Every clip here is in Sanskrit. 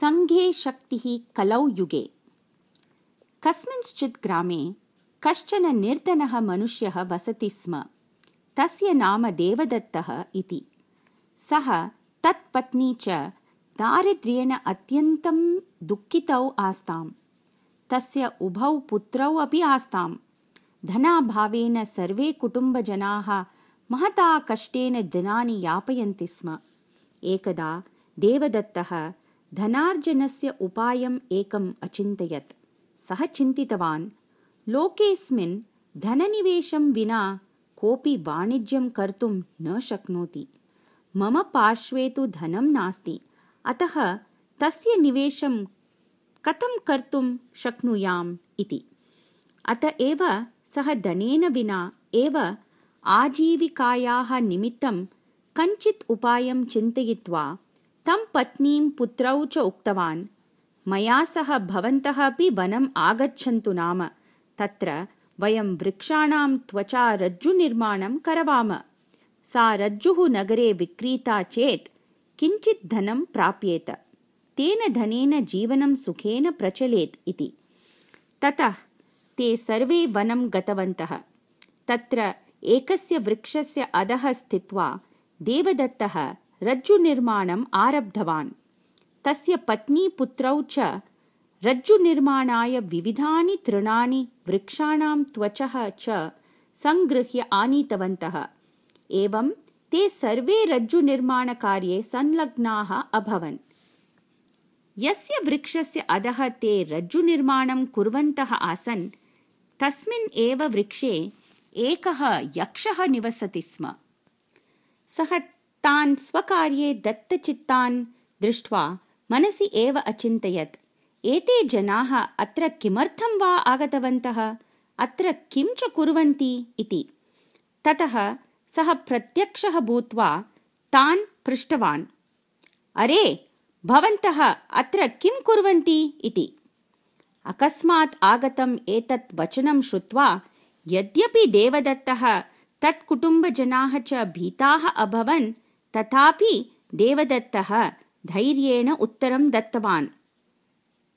सङ्घे शक्तिः कलौ युगे। कस्मिंश्चित् ग्रामे कश्चन निर्धनः मनुष्यः वसति स्म। तस्य नाम देवदत्तः इति। सः तत्पत्नी च दारिद्र्येण अत्यन्तं दुःखितौ आस्ताम्। तस्य उभौ पुत्रौ अपि आस्ताम्। धनाभावेन सर्वे कुटुम्बजनाः महता कष्टेन दिनानि यापयन्ति स्म। एकदा देवदत्तः धनार्जनस्य उपायम् एकम् अचिन्तयत्। सः चिन्तितवान् लोकेऽस्मिन् धननिवेशं विना कोऽपि वाणिज्यं कर्तुं न शक्नोति। मम पार्श्वे तु धनं नास्ति अतः तस्य निवेशं कथं कर्तुं शक्नुयाम् इति। अत एव सः धनेन विना एव आजीविकायाः निमित्तं कञ्चित् उपायं चिन्तयित्वा तं पत्नीं पुत्रौ च उक्तवान्। मया सह भवन्तः अपि वनम् आगच्छन्तु नाम। तत्र वयं वृक्षाणां त्वचा रज्जुनिर्माणं करवाम। सा रज्जुः नगरे विक्रीता चेत् किञ्चित् धनं प्राप्येत। तेन धनेन जीवनं सुखेन प्रचलेत् इति। ततः ते सर्वे वनं गतवन्तः। तत्र एकस्य वृक्षस्य अधः स्थित्वा देवदत्तः रज्जुनिर्माणम् आरब्धवान्। तस्य पत्नीपुत्रौ च रज्जुनिर्माणाय विविधानि तृणानि वृक्षाणां त्वचः च सङ्गृह्य आनीतवन्तः। एवं ते सर्वे रज्जुनिर्माणकार्ये संलग्नाः अभवन्। यस्य वृक्षस्य अधः ते रज्जुनिर्माणं कुर्वन्तः आसन् तस्मिन् एव वृक्षे एकः यक्षः निवसति स्म। सः तान् स्वकार्ये दत्तचित्तान् दृष्ट्वा मनसि एव अचिन्तयत्। एते जनाः अत्र किमर्थं वा आगतवन्तः? अत्र किं च कुर्वन्ति इति। ततः सः प्रत्यक्षः भूत्वा तान् पृष्टवान्। अरे भवन्तः अत्र किं कुर्वन्ति इति। अकस्मात् आगतम् एतत् वचनं श्रुत्वा यद्यपि देवदत्तः तत्कुटुम्बजनाः च भीताः अभवन् तथापि देवदत्तः धैर्येण उत्तरं दत्तवान्।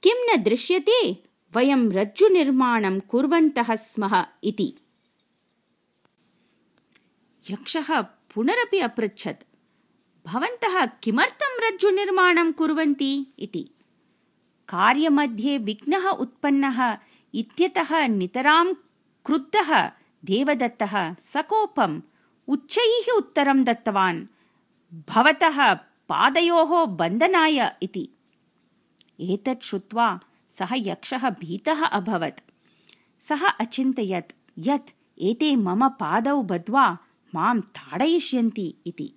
किं न दृश्यते? वयं रज्जुनिर्माणं कुर्वन्तः स्मः इति। यक्षः पुनरपि अपृच्छत्। भवन्तः किमर्थं रज्जुनिर्माणं कुर्वन्ति इति। कार्यमध्ये विघ्नः उत्पन्नः इत्यतः नितरां क्रुद्धः देवदत्तः सकोपम् उच्चैः उत्तरं दत्तवान् भवतः पादयोः बन्धनाय इति। एतत् श्रुत्वा सः यक्षः भीतः अभवत्। सः अचिन्तयत् यत् एते मम पादौ बद्ध्वा मां ताडयिष्यन्ति इति।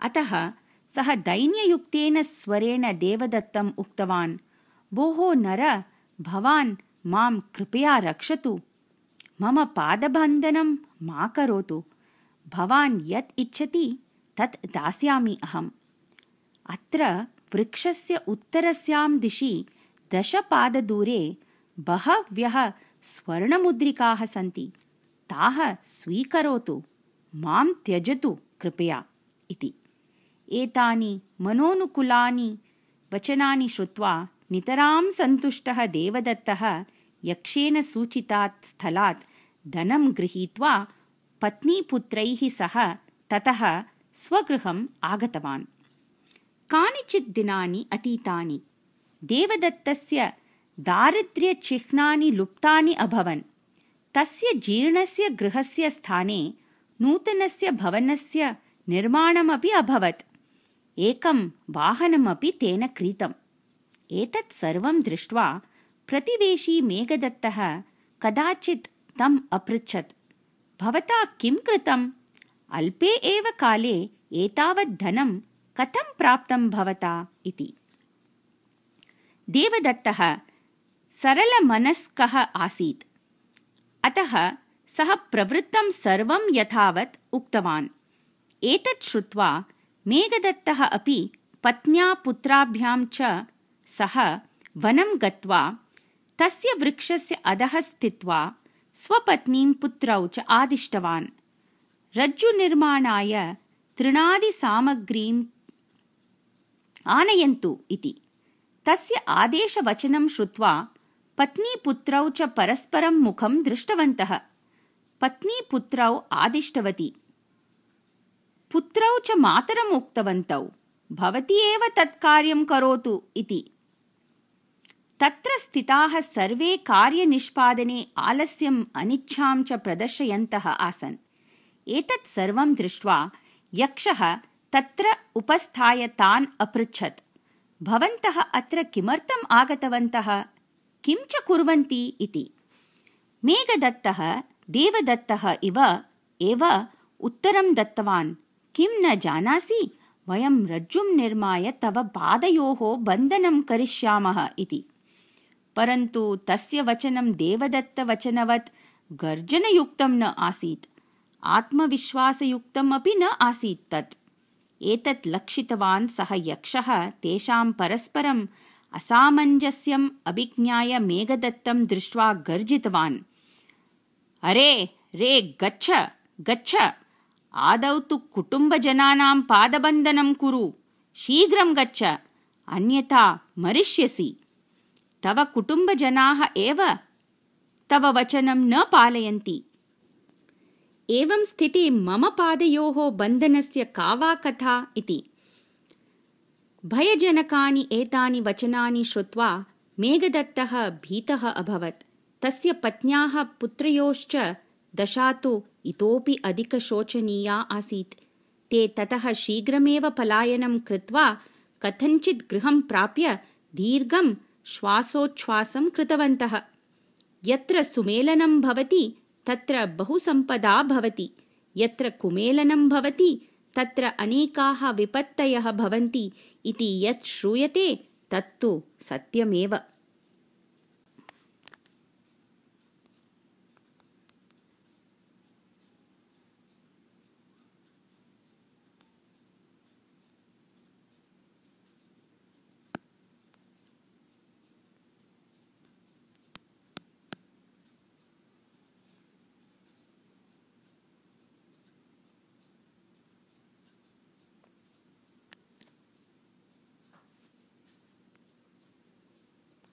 अतः सः दैन्ययुक्तेन स्वरेण देवदत्तम् उक्तवान् भोः नर भवान् मां कृपया रक्षतु। मम पादबन्धनं मा करोतु। भवान् यत् इच्छति तत् दास्यामि अहम्। अत्र वृक्षस्य उत्तरस्यां दिशि दशपाददूरे बहव्यः स्वर्णमुद्रिकाः सन्ति। ताः स्वीकरोतु। मां त्यजतु कृपया। इति। एतानि मनोनुकुलानि वचनानि श्रुत्वा नितरां सन्तुष्टः देवदत्तः यक्षेन सूचितात् स्थलात् धनं गृहीत्वा पत्नीपुत्रैः सह ततः स्वगृहम् आगतवान्। कानिचित् दिनानि अतीतानि देवदत्तस्य दारिद्र्यचिह्नानि लुप्तानि अभवन्। तस्य जीर्णस्य गृहस्य स्थाने नूतनस्य भवनस्य निर्माणमपि अभवत्। एकं वाहनमपि तेन क्रीतम्। एतत् सर्वं दृष्ट्वा प्रतिवेशी मेघदत्तः कदाचित् तम् अपृच्छत्। भवता किं कृतम्? अल्पे एव काले एतावत् धनं कथं प्राप्तं भवता इति। देवदत्तः सरलमनस्कः आसीत्। अतः सः प्रवृत्तं सर्वं यथावत् उक्तवान्। एतत् श्रुत्वा मेघदत्तः अपि पत्न्या पुत्राभ्यां च सह वनं गत्वा तस्य वृक्षस्य अधः स्थित्वा स्वपत्नीं पुत्रौ च आदिष्टवान्। रज्जुनिर्माणाय तृणादिसामग्रीम् आनयन्तु इति तस्य आदेशवचनं श्रुत्वा पत्नीपुत्रौ च परस्परं मुखं दृष्टवन्तः पत्नीपुत्रौ आदिष्टवती पुत्रौ च मातरम् उक्तवन्तौ भवती एव तत् कार्यं करोतु इति तत्र स्थिताः सर्वे कार्यनिष्पादने आलस्यम् अनिच्छां च प्रदर्शयन्तः आसन् एतत् सर्वं दृष्ट्वा यक्षः तत्र उपस्थाय तान् अपृच्छत्। भवन्तः अत्र किमर्थम् आगतवन्तः? किं च कुर्वन्ति इति। मेघदत्तः देवदत्तः इव एव उत्तरं दत्तवान्। किं न जानासि? वयं रज्जुं निर्माय तव पादयोः बन्धनं करिष्यामः इति। परन्तु तस्य वचनं देवदत्तवचनवत् गर्जनयुक्तं न आसीत् आत्मविश्वासयुक्तम् अपि न आसीत् तत्। एतत् लक्षितवान् सः यक्षः तेषां परस्परम् असामञ्जस्यम् अभिज्ञाय मेघदत्तं दृष्ट्वा गर्जितवान्। अरे रे गच्छ गच्छ! आदौ तु कुटुम्बजनानां पादबन्धनं कुरु। शीघ्रं गच्छ अन्यथा मरिष्यसि। तव कुटुम्बजनाः एव तव वचनं न पालयन्ति एवं स्थिति मम पादयोः बन्धनस्य का वा कथा इति। भयजनकानि एतानि वचनानि श्रुत्वा मेघदत्तः भीतः अभवत्। तस्य पत्न्याः पुत्रयोश्च दशा तु इतोपि अधिकशोचनीया आसीत्। ते ततः शीघ्रमेव पलायनं कृत्वा कथञ्चित् गृहं प्राप्य दीर्घं श्वासोच्छ्वासं कृतवन्तः। यत्र सुमेलनं भवति तत्र बहुसम्पदा भवति। यत्र कुमेलनं भवति तत्र अनेकाः विपत्तयः भवन्ति इति यत् श्रूयते तत्तु सत्यमेव